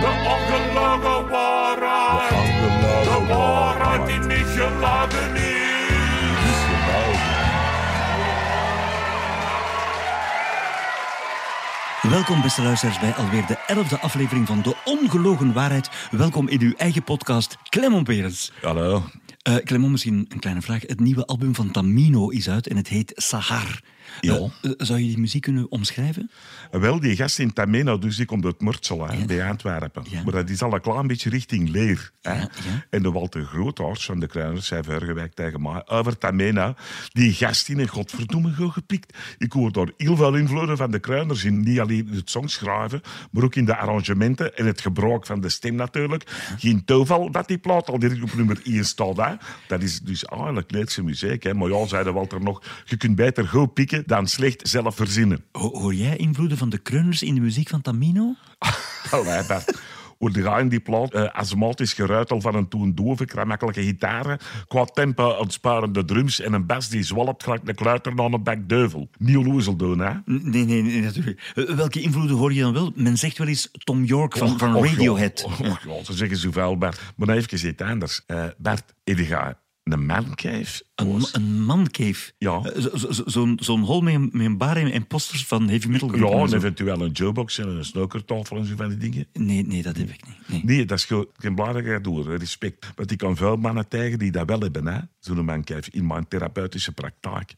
De ongelogen waarheid. De waarheid die niet geladen is. Welkom, beste luisteraars, bij alweer de elfde aflevering van De Ongelogen Waarheid. Welkom in uw eigen podcast, Clemon Perens. Hallo. Uh, Clemon, misschien een kleine vraag. Het nieuwe album van Tamino is uit en het heet Sahar. Ja. Uh, uh, zou je die muziek kunnen omschrijven? Wel, die gast in Tameno, dus die komt uit Murtsel, hè, bij Antwerpen. Ja. Maar dat is al een klein beetje richting Leer. Hè. Ja, ja. En de Walter Groothorst van de Kruiners zei vorige week tegen mij over Tameno. Die gast in een godverdomme gepikt. Ik hoor daar heel veel invloeden van de Kruiners in. Niet alleen in het songschrijven, maar ook in de arrangementen en het gebruik van de stem natuurlijk. Geen toeval dat die plaat al direct op nummer 1 staat. Hè. Dat is dus eigenlijk Leedse muziek. Hè. Maar ja, zei de Walter nog, je kunt beter goed pikken dan slecht zelf verzinnen. Ho- hoor jij invloeden van de Kreuners in de muziek van Tamino? Allee, Bert. Hoe de in die plaat, uh, astmatisch geruitel van een toen dove, kramakkelijke gitaren, qua tempo ontsparende drums en een bas die zwalpt gelijk een kluiter naar een bak duivel. Niet loezel doen, hè? Nee, nee, nee, natuurlijk. Uh, welke invloeden hoor je dan wel? Men zegt wel eens Tom York van, Och, van och, Radiohead. Och, ja, ze zeggen zoveel, Bert. Maar dan even iets anders. Uh, Bert, heb je een mancave? Een, een mancave? Ja. Uh, zo- zo- zo- Zo'n zo'n hol met een, met een bar en, en posters van heavy metal Ja, en zo. eventueel een joebox en een snookertafel en zo van die dingen. Nee, nee, dat heb ik niet. Nee. Nee, dat is gewoon geen belangrijke door. Respect. Want ik kan veel mannen tegen die dat wel hebben, hè? Zo'n mancave in mijn therapeutische praktijk.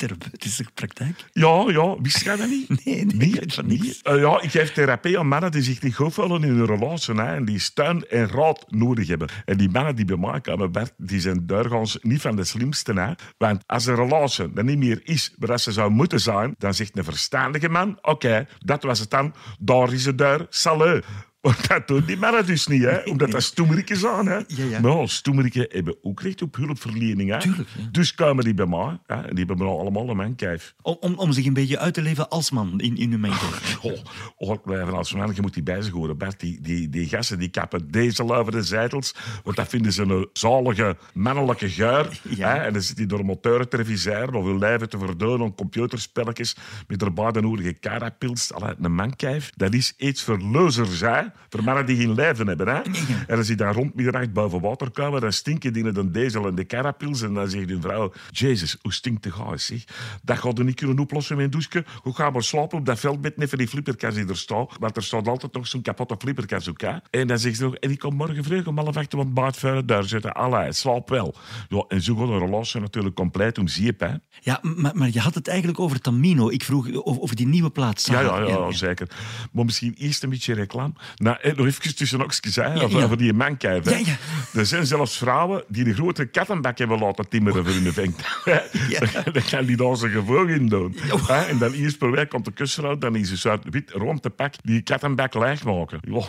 Therapeutische praktijk? Ja, ja, wist jij dat niet? Nee, nee, ik weet van niks. Eh, ja, ik geef therapie aan mannen die zich niet goed voelen in hun relatie hè, en die steun en raad nodig hebben. En die mannen die bij mij komen, Bert, die zijn doorgaans niet van de slimste. Hè. Want als een relatie er niet meer is waar ze zou moeten zijn, dan zegt een verstandige man, oké, dat was het dan, daar is het deur, salut. Maar dat doen die mannen dus niet, hè? omdat dat stoemerikjes zijn. Hè? Ja, ja. Maar ja, stoemeriken hebben ook recht op hulpverlening. Hè? Tuurlijk, ja. Dus komen die bij mij hè? die hebben allemaal een mankijf. Om, om, om zich een beetje uit te leven als man in, in hun mancave. Oh, oh, blijven als man, je moet die bij zich horen. Bert, die, die, die gasten die kappen deze over de zeitels, want dat vinden ze een zalige mannelijke geur. Ja. Hè? En dan zit die door motoren te reviseren of hun lijven te verdoen om computerspelletjes met erbij de nodige carapils. Allee, een mankijf, dat is iets voor losers, hè? Voor mannen die geen lijven hebben. Hè? En als die dan rond middernacht boven water komen, dan stinken die de diesel en de carapils. En dan zegt hun vrouw, Jezus, hoe stinkt de gaas, zeg. Dat gaat er niet kunnen oplossen met een douche. Hoe gaan we slapen op dat veldbed net van die flipperkast die er staat? Want er staat altijd nog zo'n kapotte flipperkast ook, hè? En dan zegt ze nog, en ik kom morgen vroeg om half acht op het baardvuur daar zitten. Allee, slaap wel. Ja, en zo gaat een relatie natuurlijk compleet om zeep, hè? Ja, maar, maar je had het eigenlijk over Tamino. Ik vroeg over, die nieuwe plaat. Ja, Sahar. ja, ja, zeker. Maar misschien eerst een beetje reclame. Nou, en nog even tussen oksjes, hè, Ja, over, ja. over die hè. Ja, ja. Er zijn zelfs vrouwen die de grote kattenbak hebben laten timmeren voor hun vent. Dan gaan die daar zijn gevolg in doen. En dan eerst per week komt de kusvrouw, dan is ze zwart wit rond te pak die kattenbak leeg maken. Ja.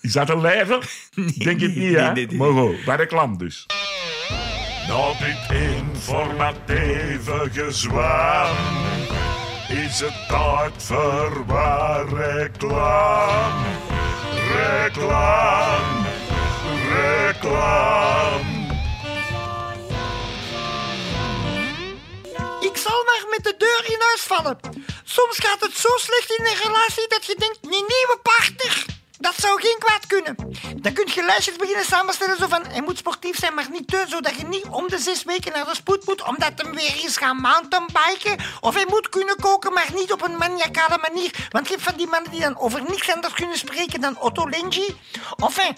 Is dat een leven? Denk het niet, hè? nee, nee, nee. Maar goed, bij reclame dus. Na dit informatieve is het tijd voor waar reclame. Reclame, reclame. Ik zal maar met de deur in huis vallen. Soms gaat het zo slecht in een relatie dat je denkt, die nieuwe partner, dat zou geen kwaad kunnen. Dan kun je lijstjes beginnen samenstellen zo van, hij moet sportief zijn, maar niet te, zodat je niet om de zes weken naar de spoed moet, omdat hem weer is gaan mountainbiken. Of hij moet kunnen koken, maar niet op een maniacale manier. Want je hebt van die mannen die dan over niks anders kunnen spreken dan Otto Lengi. Enfin,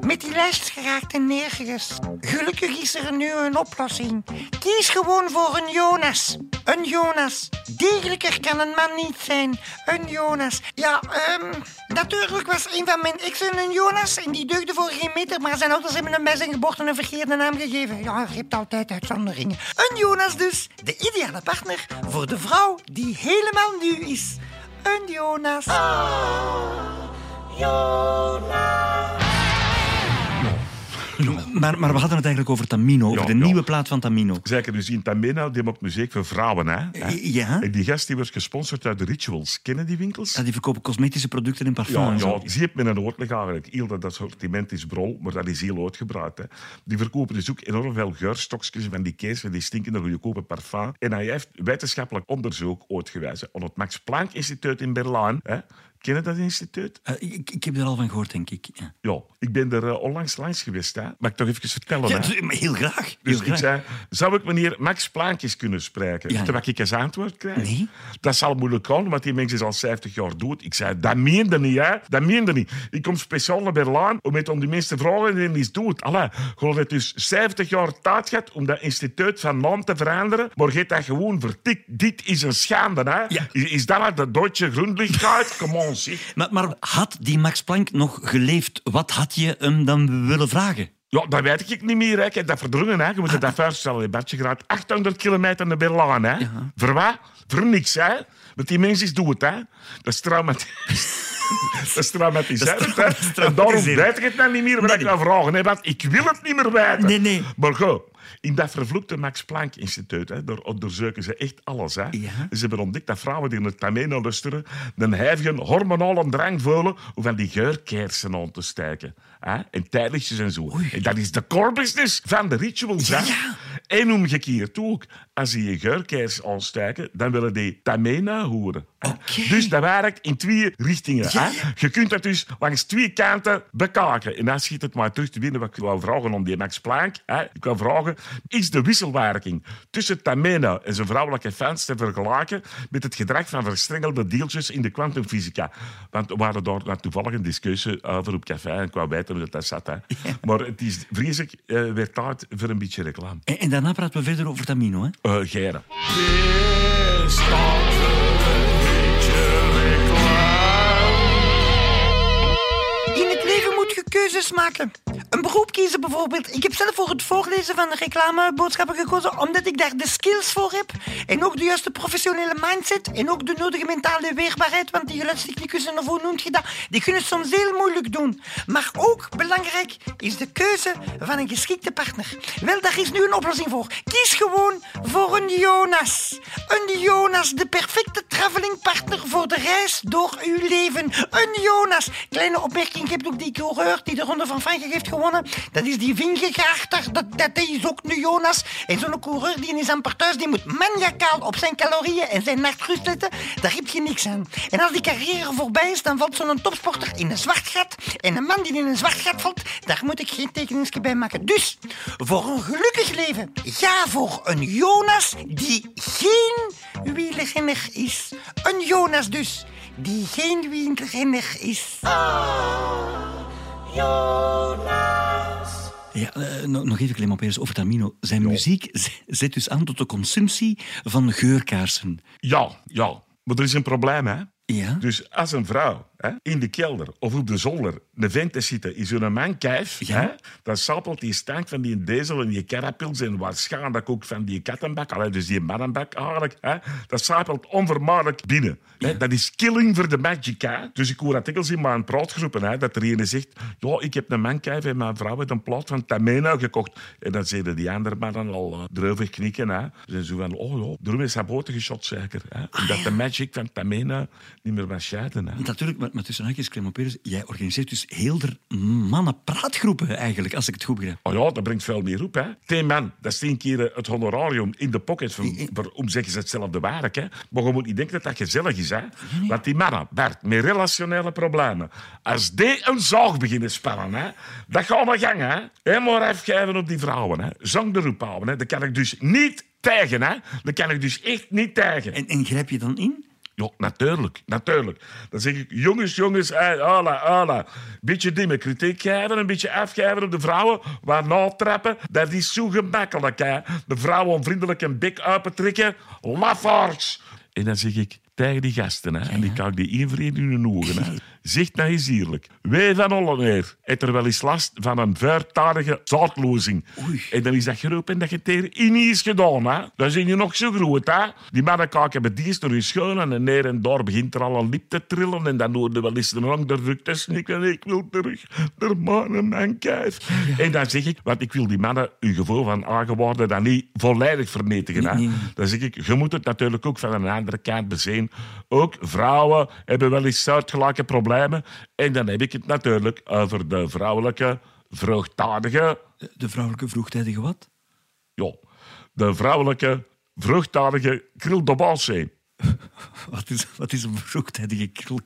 met die lijst geraakt en neergerust. Gelukkig is er nu een oplossing. Kies gewoon voor een Jonas. Een Jonas. Degelijker kan een man niet zijn. Een Jonas. Ja, ehm, natuurlijk was een van mijn exen een Jonas en die deugde voor geen meter, maar zijn ouders hebben hem bij zijn geboorte een verkeerde naam gegeven. Ja, je hebt altijd uitzonderingen. Een Jonas dus. De ideale partner voor de vrouw die helemaal nieuw is. Een Jonas. Maar, maar we hadden het eigenlijk over Tamino, over Ja, de ja. nieuwe plaat van Tamino. Zeker, dus in Tamena, die maakt muziek voor vrouwen, hè? Ja? En die gast die wordt gesponsord uit de Rituals. Kennen die winkels? Ja, die verkopen cosmetische producten en parfum. Ja, en ja, zie je met een oorlijk eigenlijk. Heel dat, dat sortiment is brol, maar dat is heel uitgebreid. Hè. Die verkopen dus ook enorm veel geurstokjes van die kees, van die stinkende goedkope parfum. En hij heeft wetenschappelijk onderzoek uitgewezen aan het Max Planck Instituut in Berlijn. Hè. Ken je dat instituut? Eh, ik, ik heb er al van gehoord, denk ik. Ja. Ja, ik ben er eh, onlangs langs geweest. Hè. Mag ik toch even vertellen? Ja, hè? heel graag. Heel Dus ik zei, zou ik meneer Max Plaankjes kunnen spreken? Ja. Terwijl ik als antwoord krijg. Nee. Dat zal moeilijk gaan, want die mens is al 50 jaar dood. Ik zei, dat meende niet, hè? Dat meende niet. Ik kom speciaal naar Berlijn om met om die mensen te vragen en die is dood. Allee, gewoon het dus 70 jaar tijd gehad om dat instituut van naam te veranderen, maar je dat gewoon vertikt. Dit is een schande, hè? Ja. Is, is dat wat de Duitse grondlichkeit? Come on, zeg. Maar, maar had die Max Planck nog geleefd, wat had je hem dan willen vragen? Ja, dat weet ik niet meer. Hè. Ik heb dat verdrongen. Hè. Je moet je dat voorstellen. Je badje gaat 800 kilometer naar Berlijn. Hè. Voor wat? Voor niks. Hè. Want die mens is dood. Hè. Dat is traumatiserend. dat is traumatiserend. En daarom weet ik het nou niet meer wat Nee. ik nou vragen. Want ik wil het niet meer weten. Nee, nee. Maar goed. In dat vervloekte Max Planck Instituut hè, daar onderzoeken ze echt alles. Hè. Ja. Ze hebben ontdekt dat vrouwen die naar tamena luisteren een hevige hormonale drang voelen om van die geurkersen aan te steken. Hè. En tijdlichtjes en zo. En dat is de core business van de rituals. Hè. Ja. En omgekeerd ook. Als ze je geurkers aansteken, dan willen die tamena horen. Dus dat werkt in twee richtingen. Ja, hè. ja. Je kunt dat dus langs twee kanten bekaken. En dan schiet het maar terug te binnen wat ik wou vragen om die Max Planck. Hè. Ik wou vragen, is de wisselwerking tussen Tamena en zijn vrouwelijke fans te vergelijken met het gedrag van verstrengelde deeltjes in de kwantumfysica? Want we hadden daar nou toevallig een discussie over op café en ik wou weten hoe dat, zat. Hè. Maar het is vreselijk eh weer tijd voor een beetje reclame. En, en daarna praten we verder over Tamino. Hè? Eh een beetje reclame. In het leven moet je keuzes maken. Een beroep kiezen bijvoorbeeld. Ik heb zelf voor het voorlezen van reclameboodschappen gekozen omdat ik daar de skills voor heb. En ook de juiste professionele mindset. En ook de nodige mentale weerbaarheid. Want die geluidstechnicus, of hoe noemt je dat? Die kunnen het soms heel moeilijk doen. Maar ook belangrijk is de keuze van een geschikte partner. Wel, daar is nu een oplossing voor. Kies gewoon voor een Jonas. Een Jonas, de perfecte travelingpartner voor de reis door uw leven. Een Jonas. Kleine opmerking, ik heb ook die coureur die de Ronde van Frankrijk heeft gewonnen. Dat is die Vingegaard, dat, dat is ook een Jonas. En zo'n coureur die is aan parthuis, die moet maniacaal op zijn calorieën en zijn nachtrust letten. Daar heb je niks aan. En als die carrière voorbij is, dan valt zo'n topsporter in een zwart gat. En een man die in een zwart gat valt, daar moet ik geen tekeningsje bij maken. Dus, voor een gelukkig leven, ga voor een Jonas die geen wielrenner is. Een Jonas dus, die geen wielrenner is. Ja, eh, nog even, Clement Peres, over Tamino. Zijn muziek zet dus aan tot de consumptie van geurkaarsen. Ja, ja. Maar er is een probleem, hè. Ja? Dus als een vrouw hè, in de kelder of op de zolder een vent te zitten in zo'n mankijf, Ja. hè, dan sapelt die stank van die diesel en die carapils en waarschijnlijk ook van die kattenbak, allee, dus die mannenbak eigenlijk, hè, dat sapelt onvermijdelijk binnen. Hè. Dat is killing voor de magic. Hè. Dus ik hoor artikels in mijn praatgroepen hè, dat er een zegt, ja, ik heb een mankijf en mijn vrouw heeft een plaat van Tamena gekocht. En dan zeiden die andere mannen al uh, dreuvig knikken. Hè. Ze zo van, oh ja, daarom is hij boter geschot zeker. Hè. Omdat de magic van Tamena niet meer was scheiden. Hè. Natuurlijk, maar, maar tussen haakjes, Clement jij organiseert dus heel de mannen-praatgroepen eigenlijk, als ik het goed begrijp. Oh ja, dat brengt veel meer op. Hè. Tien man, dat is tien keer eh, het honorarium in de pocket voor, om zeggen ze hetzelfde werk. Hè. Maar je moet niet denken dat dat gezellig is. Hè. Want die mannen, Bert, met relationele problemen, als die een zaag beginnen spannen, hè, dat gaat naar gang. Hè. Helemaal afgeven op die vrouwen. Hè. Zang erop houden. Hè. Dat kan ik dus niet tegen. Hè. Dat kan ik dus echt niet tegen. En, en grijp je dan in? Ja, natuurlijk, natuurlijk. Dan zeg ik, jongens, jongens, hey, ala, ala. Beetje dimmen kritiek geven, een beetje afgeven op de vrouwen. Waar natrappen, dat is zo gemakkelijk. Hè. De vrouwen onvriendelijk een bek uittrekken. Lafaards. En dan zeg ik tegen die gasten, hè, en die kijk die één in hun ogen. Hè. Zeg nou eens eerlijk. Wij van Olleneer heeft er wel eens last van een vuurtadige zaadlozing. En dan is dat geroepen en dat je tegen in is gedaan. Hè. Dan zijn je nog zo groot. Hè. Die mannen kijken bij die door hun schoenen en neer en daar begint er al een lip te trillen. En dan hoorde wel eens een ander druk te snikken. Ik wil terug naar mijn mankijf. En dan zeg ik, want ik wil die mannen hun gevoel van aangewoorden dan niet volledig vernietigen. Hè. Nee, nee. Dan zeg ik, je moet het natuurlijk ook van een andere kant bezien. Ook vrouwen hebben wel eens soortgelijke problemen. En dan heb ik het natuurlijk over de vrouwelijke vruchtdadige... De vrouwelijke vroegtijdige wat? Ja, de vrouwelijke vruchtdadige krildobaalzee. Wat is, wat is een vroegtijdige kril?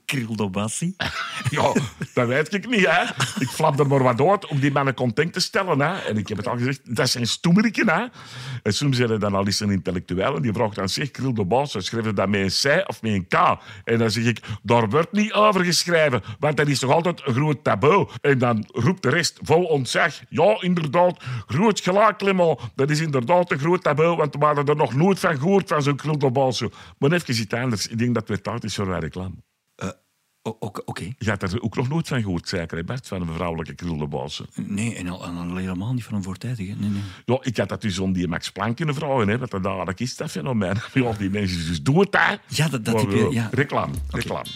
Ja, dat weet ik niet, hè. Ik flap er maar wat uit om die mannen content te stellen, hè. En ik heb het al gezegd, dat zijn stoemeriken, hè. En soms zijn er dan al eens een intellectueel en die vraagt dan, zeg, Kriel de Baas, schrijf je dat met een C of met een K? En dan zeg ik, daar wordt niet over geschreven, want dat is toch altijd een groot taboe. En dan roept de rest vol ontzag, ja, inderdaad, groot gelijk, dat is inderdaad een groot taboe, want we hadden er nog nooit van gehoord, van zo'n Kriel de Baas. Maar even iets anders, ik denk dat het tijd is voor een reclame. O- Oké. oké. Je hebt er ook nog nooit van gehoord, zeker, hè, Bert, van een vrouwelijke krullenbaas. Nee, en al, en al helemaal niet van een voortijdige. Nee, nee. Ja, ik had dat dus om die Max Planck kunnen vragen, hè, wat dat dadelijk is, dat fenomeen. Ja, die mensen, dus doe het, hè. Ja, dat, dat Maar, heb je... Ja. Reclame, reclame.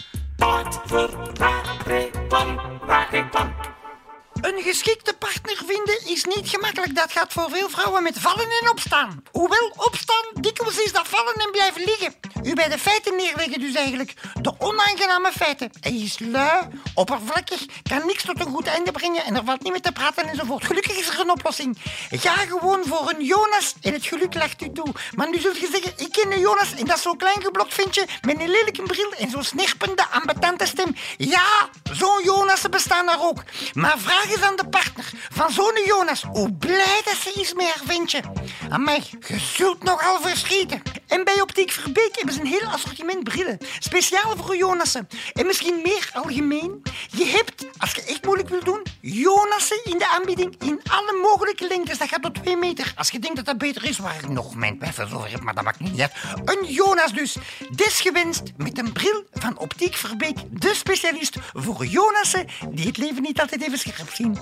Een geschikte partner vinden is niet gemakkelijk. Dat gaat voor veel vrouwen met vallen en opstaan. Hoewel opstaan, dikwijls is dat vallen en blijven liggen. U bij de feiten neerleggen dus eigenlijk. De onaangename feiten. Hij is lui, oppervlakkig, kan niks tot een goed einde brengen en er valt niet meer te praten enzovoort. Gelukkig is er een oplossing. Ga gewoon voor een Jonas en het geluk lacht u toe. Maar nu zult je zeggen, ik ken een Jonas en dat zo'n klein geblokt ventje met een lelijke bril en zo'n snerpende, ambetante stem. Ja, zo'n Jonassen bestaan er ook. Maar vraag eens aan de partner van zo'n Jonas hoe blij dat ze is met haar ventje. Amai, je zult nogal verschieten. En bij Optiek Verbeek hebben ze een heel assortiment brillen. Speciaal voor Jonassen. En misschien meer algemeen. Je hebt, als je echt moeilijk wil doen, Jonassen in de aanbieding in alle mogelijke lengtes. Dat gaat tot 2 meter. Als je denkt dat dat beter is, waar ik nog mijn twijfels over heb, maar dat maakt niet uit. Een Jonas dus. Desgewenst met een bril van Optiek Verbeek. De specialist voor Jonassen die het leven niet altijd even scherp zien.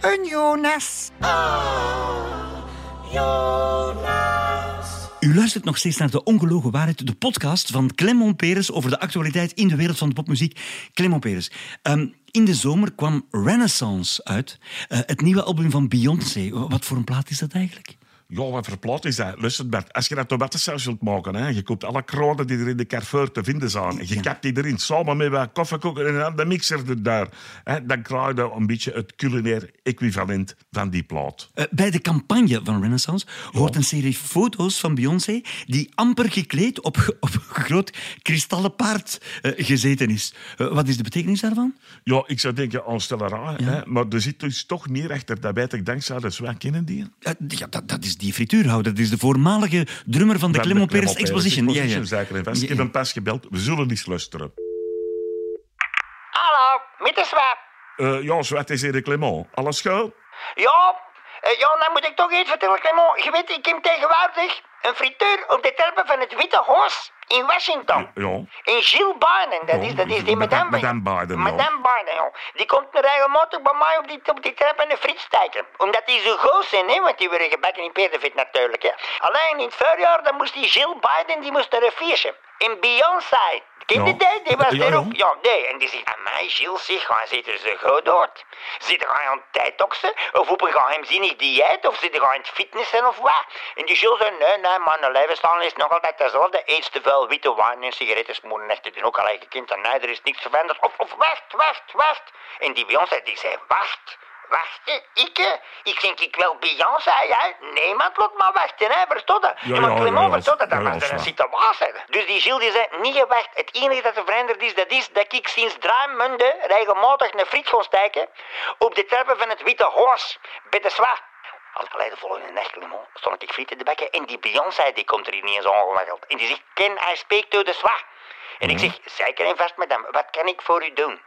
Een Jonas. U luistert nog steeds naar De Ongelogen Waarheid, de podcast van Clement Peres over de actualiteit in de wereld van de popmuziek. Clement Peres, ehm, in de zomer kwam Renaissance uit, eh, het nieuwe album van Beyoncé. Wat voor een plaat is dat eigenlijk? Ja, wat voor plaat is dat? Luister, Bert, als je dat tomatensaus wilt maken, hè, je koopt alle kruiden die er in de Carrefour te vinden zijn. En je Ja. kapt die erin samen met wat koffiekoeken en dan de mixer er daar. Hè, dan krijg je een beetje het culinair equivalent van die plaat. Eh, bij de campagne van Renaissance hoort een serie foto's van Beyoncé die amper gekleed op, op een groot kristallen paard eh, gezeten is. Eh, wat is de betekenis daarvan? Ja, ik zou denken aan stelleraar, hè, maar er zit dus toch meer achter. Dat weet ik dankzij de die. Eh, ja, dat, dat is die frituurhouder. Dat is de voormalige drummer van de Clement Peres Clement Exposition. Ja, ja. Zeker en. Ik heb hem pas gebeld. We zullen eens luisteren. Hallo, met de zwap. Eh, ja, Zwart is hier de Clement. Alles goed? Ja, eh, ja, dan moet ik toch iets vertellen, Clement. Je weet, ik heb tegenwoordig een friteur op de terpen van het Witte Huis in Washington. Ja. En Jill Biden, dat is, dat is die Madame- madame. Madame Biden, ja. Madame Biden, ja. Die komt er regelmatig bij mij op die, op die trap en een friet. Omdat die zo groot zijn, hè, want die worden gebakken in peerdevet natuurlijk. Hè. Alleen in het voorjaar dan moest die Jill Biden die moest er een feestje. En Beyoncé, ken je Ja. die? Was Ja, er ja. ook. Ja, nee. En die zegt aan mij, Gilles, zeg, hij ziet er zo goed uit. Zit er aan het tijdoksen? Of op een geheimzinnig dieet? Of zit er aan het fitnessen of wat? En die Gilles zei, nee, nee, mijn levensstijl is nog altijd dezelfde. Eet te veel witte wijn en sigaretten smoren. Heeft hij ook al gekend? En nee, er is niks veranderd. Of, of wacht, wacht, wacht. En die Beyoncé, die zei, wacht. Wachten, ik? eh, Ik denk ik wel Beyoncé, hè? Niemand laat maar wachten, hè? Verstond je? Ja, Ja, maar Clement, ja? Dat ja, was er een situatie. Dus die Gilles die zei, niet gewacht. Het enige dat er veranderd is, dat is dat ik sinds drie maanden regelmatig een friet ga steken op de trappen van het Witte Horse bij de Zwa. Allee, de volgende nacht, Clement, stond ik frieten te bakken en die Beyoncé die komt er ineens aangewaggeld. En die zegt, can I speak to the Zwa? En ik zeg, zeker en vast, madame, wat kan ik voor u doen?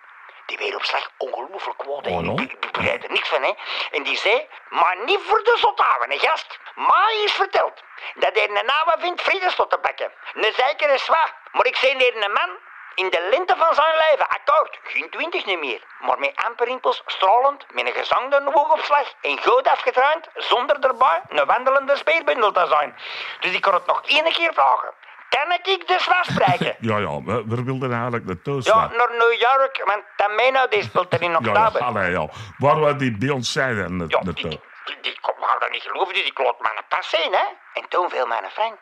Die wereldslag ongelooflijk kwaad. hè. Oh, no? Ik, ik begrijp er niks van, hè. En die zei, maar niet voor de zothaven, hè, gast. Mij is verteld dat hij een naam vindt frietenstot te bakken. Een zekere zwaar. Maar ik zei hier een man in de lente van zijn leven, akkoord, geen twintig niet meer. Maar met amper rimpels, stralend, met een gezangde oogopslag en goed afgetraind, zonder erbij een wandelende speerbundel te zijn. Dus ik kan het nog één keer vragen. Kan ik de zwaar spreken? Ja, ja, we, we wilden eigenlijk naartoe Ja, slaan. naar New York, want Tameno die speelt er in Ja, oktober. ja, allee, ja. Waar was die Beyoncé dan na- Ja, naartoe? die, die, die kon dat niet geloven, dus ik laat mijn pas zien, hè. En toen viel mijn frank.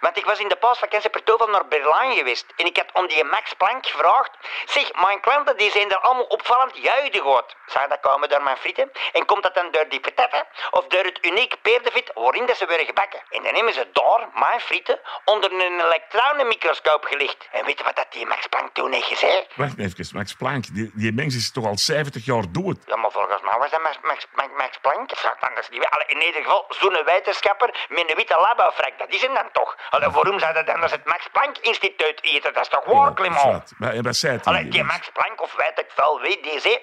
Want ik was in de paasvakantie per toeval naar Berlijn geweest. En ik had om die Max Planck gevraagd. Zeg, mijn klanten die zijn er allemaal opvallend juidig uit. Zou dat komen door mijn frieten? En komt dat dan door die patatten? Of door het uniek peerdevet waarin dat ze worden gebakken? En dan hebben ze daar, mijn frieten, onder een elektronenmicroscoop gelegd. En weet je wat dat die Max Planck toen heeft gezegd? Wacht even, Max Planck. Die, die mens is toch al 70 jaar dood? Ja, maar volgens mij was dat Max, Max, Max, Max Planck. Anders niet Allee, In ieder geval, zo'n wetenschapper met een witte labofrak, dat is hem dan toch? Allee, waarom zou dat anders het Max Planck Instituut eten? Dat is toch waar, Clement? Zwart. Maar wat zei Allee, die Max Planck of weet ik veel wie, die zei.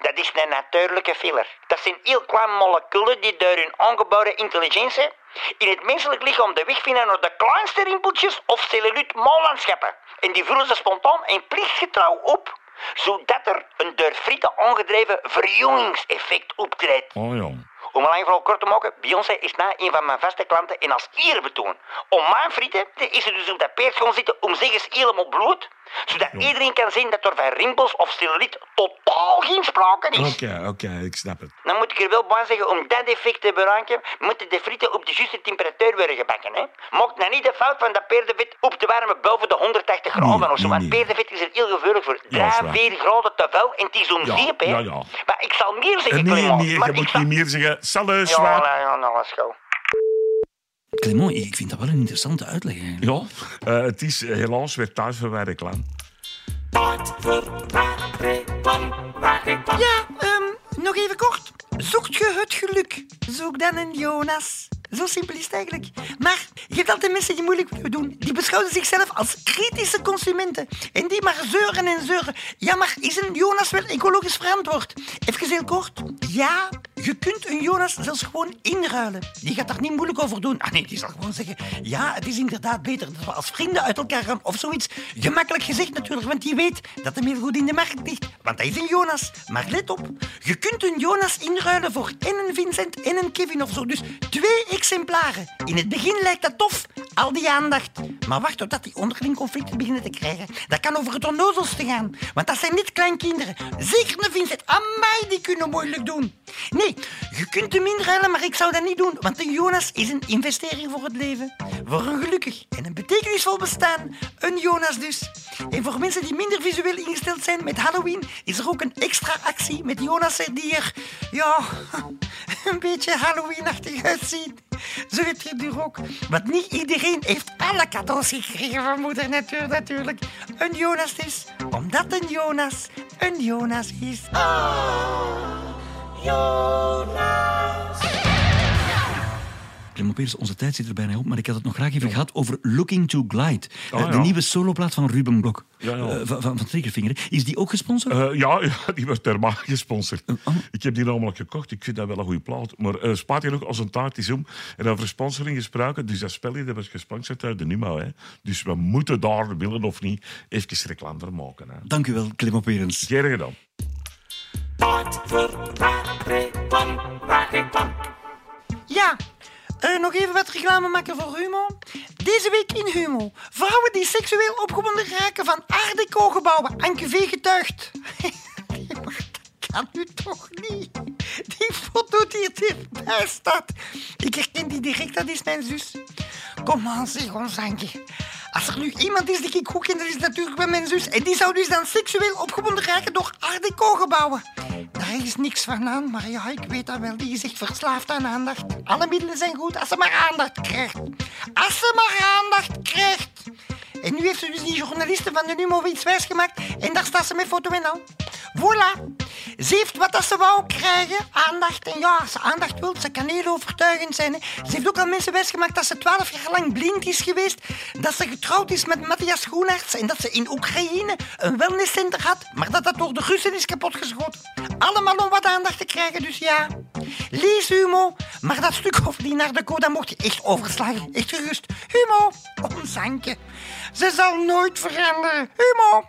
Dat is een natuurlijke filler. Dat zijn heel kleine moleculen die door hun aangeboren intelligentie in het menselijk lichaam de weg vinden naar de kleinste rimpeltjes of celluliet molenschappen. En die vullen ze spontaan en plichtgetrouw op, zodat er een door frieten aangedreven verjongingseffect optreedt. Oh ja. Om een lang verhaal kort te maken, Beyoncé is na een van mijn vaste klanten en als eerbetoon. Om mijn frieten is ze dus op dat peert gaan zitten om zich eens helemaal bloed, zodat iedereen kan zien dat er van rimpels of celluliet totaal geen sprake is. Oké, oké, ik snap het. Dan moet ik er wel bij zeggen, om dat effect te bereiken, moeten de frieten op de juiste temperatuur worden gebakken. Hè? Maak nou niet de fout van dat peerdevet op te warmen boven de 180 graden of zo, nee, want peerdevet is er heel gevoelig voor. Ja, is 3, waar. 4 graden te veel en het is om Ja, zeep, hè. ja, ja. Maar ik zal meer zeggen, nee, Clement, nee, maar je ik moet zal- niet meer zeggen. Salut, Ja, nou, ja, nou. Clement, ik vind dat wel een interessante uitleg eigenlijk. Ja, eh, het is eh, helaas weer thuis voor reclame. Tijd voor reclame, reclame. Ja, ehm, nog even kort. Zoekt je het geluk? Zoek dan een Jonas. Zo simpel is het eigenlijk. Maar je hebt altijd mensen die moeilijk willen doen. Die beschouwen zichzelf als kritische consumenten. En die maar zeuren en zeuren. Ja, maar is een Jonas wel ecologisch verantwoord? Even heel kort. Ja, je kunt een Jonas zelfs gewoon inruilen. Die gaat daar niet moeilijk over doen. Ah nee, die zal gewoon zeggen... Ja, het is inderdaad beter dat we als vrienden uit elkaar gaan. Of zoiets. Gemakkelijk gezegd natuurlijk, want die weet dat hem heel goed in de markt ligt. Want hij is een Jonas. Maar let op, je kunt een Jonas inruilen voor en een Vincent en een Kevin of zo. Dus twee In het begin lijkt dat tof, al die aandacht. Maar wacht totdat die onderling conflicten beginnen te krijgen. Dat kan over het onnozelste gaan. Want dat zijn niet kleinkinderen. Zeker een Vincent. Amai, die kunnen moeilijk doen. Nee, je kunt hem inruilen, maar ik zou dat niet doen. Want een Jonas is een investering voor het leven. Voor een gelukkig en een betekenisvol bestaan. Een Jonas dus. En voor mensen die minder visueel ingesteld zijn met Halloween... is er ook een extra actie met Jonassen die er... Ja, een beetje Halloweenachtig uitzien. Zo heb je er ook. Want niet iedereen heeft alle cadeaus gekregen van moeder natuur natuurlijk. Een Jonas dus, omdat een Jonas een Jonas is. Clement Peers, onze tijd zit er bijna op, maar ik had het nog graag even gehad over Looking to Glide. Oh, Eh, de ja. nieuwe soloplaat van Ruben Blok. Ja, ja. Eh, van, van, van Triggerfinger. Is die ook gesponsord? Eh, ja, ja, die wordt normaal gesponsord. oh. Ik heb die namelijk gekocht. Ik vind dat wel een goede plaat. Maar uh, spaat hier ook als een taart is om. En over sponsoring gesproken. Dus dat spelletje dat was gesponsord uit de Numa. Hè. Dus we moeten daar, willen of niet, even reclame voor maken. Hè. Dank u wel, Clement. Geen gedaan. Voor. Ja, eh, nog even wat reclame maken voor Humo. Deze week in Humo. Vrouwen die seksueel opgewonden raken van Art getuigd. Maar dat kan nu toch niet. Die foto die erbij staat. Ik herken die direct, dat is mijn zus. Kom aan, zeg ons Anke. Als er nu iemand is die ik goed is natuurlijk wel mijn zus. En die zou dus dan seksueel opgewonden raken door Art Deco-gebouwen. Daar is niks van aan, maar ja, ik weet dat wel. Die is echt verslaafd aan aandacht. Alle middelen zijn goed als ze maar aandacht krijgt. Als ze maar aandacht krijgt. En nu heeft ze dus die journalisten van de Numo iets wijsgemaakt. En daar staat ze met foto en al. Voilà. Ze heeft wat dat ze wou krijgen. Aandacht. En ja, als ze aandacht wil, ze kan heel overtuigend zijn. Hè. Ze heeft ook al mensen wijsgemaakt dat ze twaalf jaar lang blind is geweest. Dat ze getrouwd is met Matthias Groenarts. En dat ze in Oekraïne een wellnesscenter had. Maar dat dat door de Russen is kapotgeschoten. Allemaal om wat aandacht te krijgen, dus ja. Lees Humo. Maar dat stuk over die naar de code, dat mocht je echt overslagen. Echt gerust. Humo. Ons. Ze zal nooit veranderen. Humo.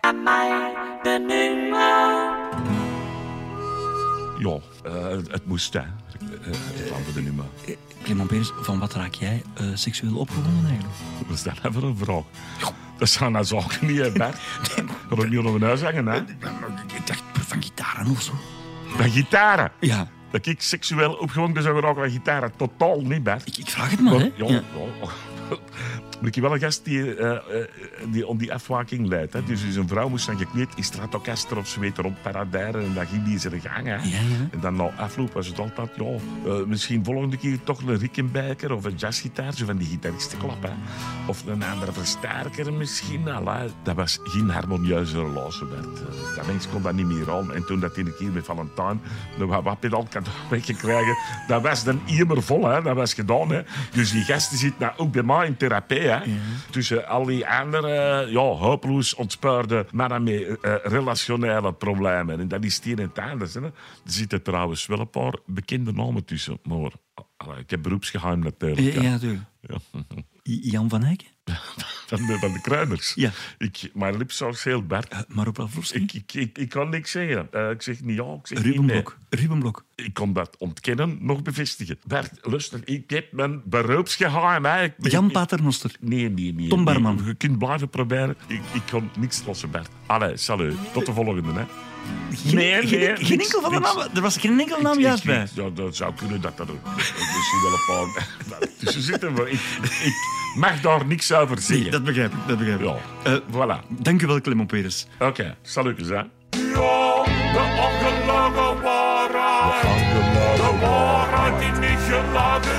Ja, eh, het moest, hè. Eh, reclame voor de Numa. Eh, Clement Perens, van wat raak jij eh, seksueel opgewonden eigenlijk? Wat is dat nou voor een vraag? Dat zijn nou zaken niet, hè, Bert. Kan ik niet onder mijn huis hangen, hè? Ik dacht van gitaren of zo. Van gitaren. Ja, Dat ik seksueel opgewonden zou geraken van gitaren. Totaal niet, Bert. ik, ik vraag het maar, hè. Ja, Ja. Maar ik heb wel een gast die, eh, eh, die om die afwaking leidt. Hè. Dus een vrouw moest dan gekleed in Stratocaster of zo weten rond Paradijren. En dan ging die zijn gang. Hè. Ja, ja. En dan na afloop was het altijd, ja, eh, misschien volgende keer toch een Rickenbacker of een jazzgitaar, zo van die gitaristenklap. Hè. Of een andere versterker misschien. Dat was geen harmonieuze relatie. Bert. Dat mens kon dat niet meer aan. En toen dat in een keer met Valentijn nog wat wappedal kan weggekregen, dat was dan immer vol. Hè. Dat was gedaan. Hè. Dus die gasten zitten nou ook bij mij in therapie. Hè. Tussen al die andere, ja, hopeloos ontspeurde mannen met eh, relationele problemen. En dat is het een en het. Hè. Er zitten trouwens wel een paar bekende namen tussen. Maar ik heb beroepsgeheim natuurlijk. Ja, natuurlijk. Ja. Jan van Eyck? Van de, van de kruiders. Ja. Ik, mijn lipsaus heel Bert. Uh, Marop Pavlovski? Ik, ik, ik, ik kan niks zeggen. Eh, ik zeg niet ja, ik zeg Ruben niet nee. Blok. Ruben Blok. Ik kon dat ontkennen, nog bevestigen. Bert, luister, ik heb mijn beroepsgeheim. Hè. Jan Paternoster. Nee, nee, nee. Tom nee. Barman. Je kunt blijven proberen. Ik, ik kan niks lossen, Bert. Allee, salut. Tot de volgende, hè. Geen, Nee, nee, geen, geen niks, enkel van de namen. Er was geen enkel naam Ik- juist ik- bij. Ja, dat zou kunnen dat dat ook. Misschien wel een paar tussen zitten, maar ik, ik mag daar niks over zeggen. Nee, dat begrijp ik. Dat begrijp ik. Ja, Eh, voilà. dank u wel, Clement Peres. Oké, salutjes, hè. Ja, de ongelogen waarheid. De waarheid die niet geladen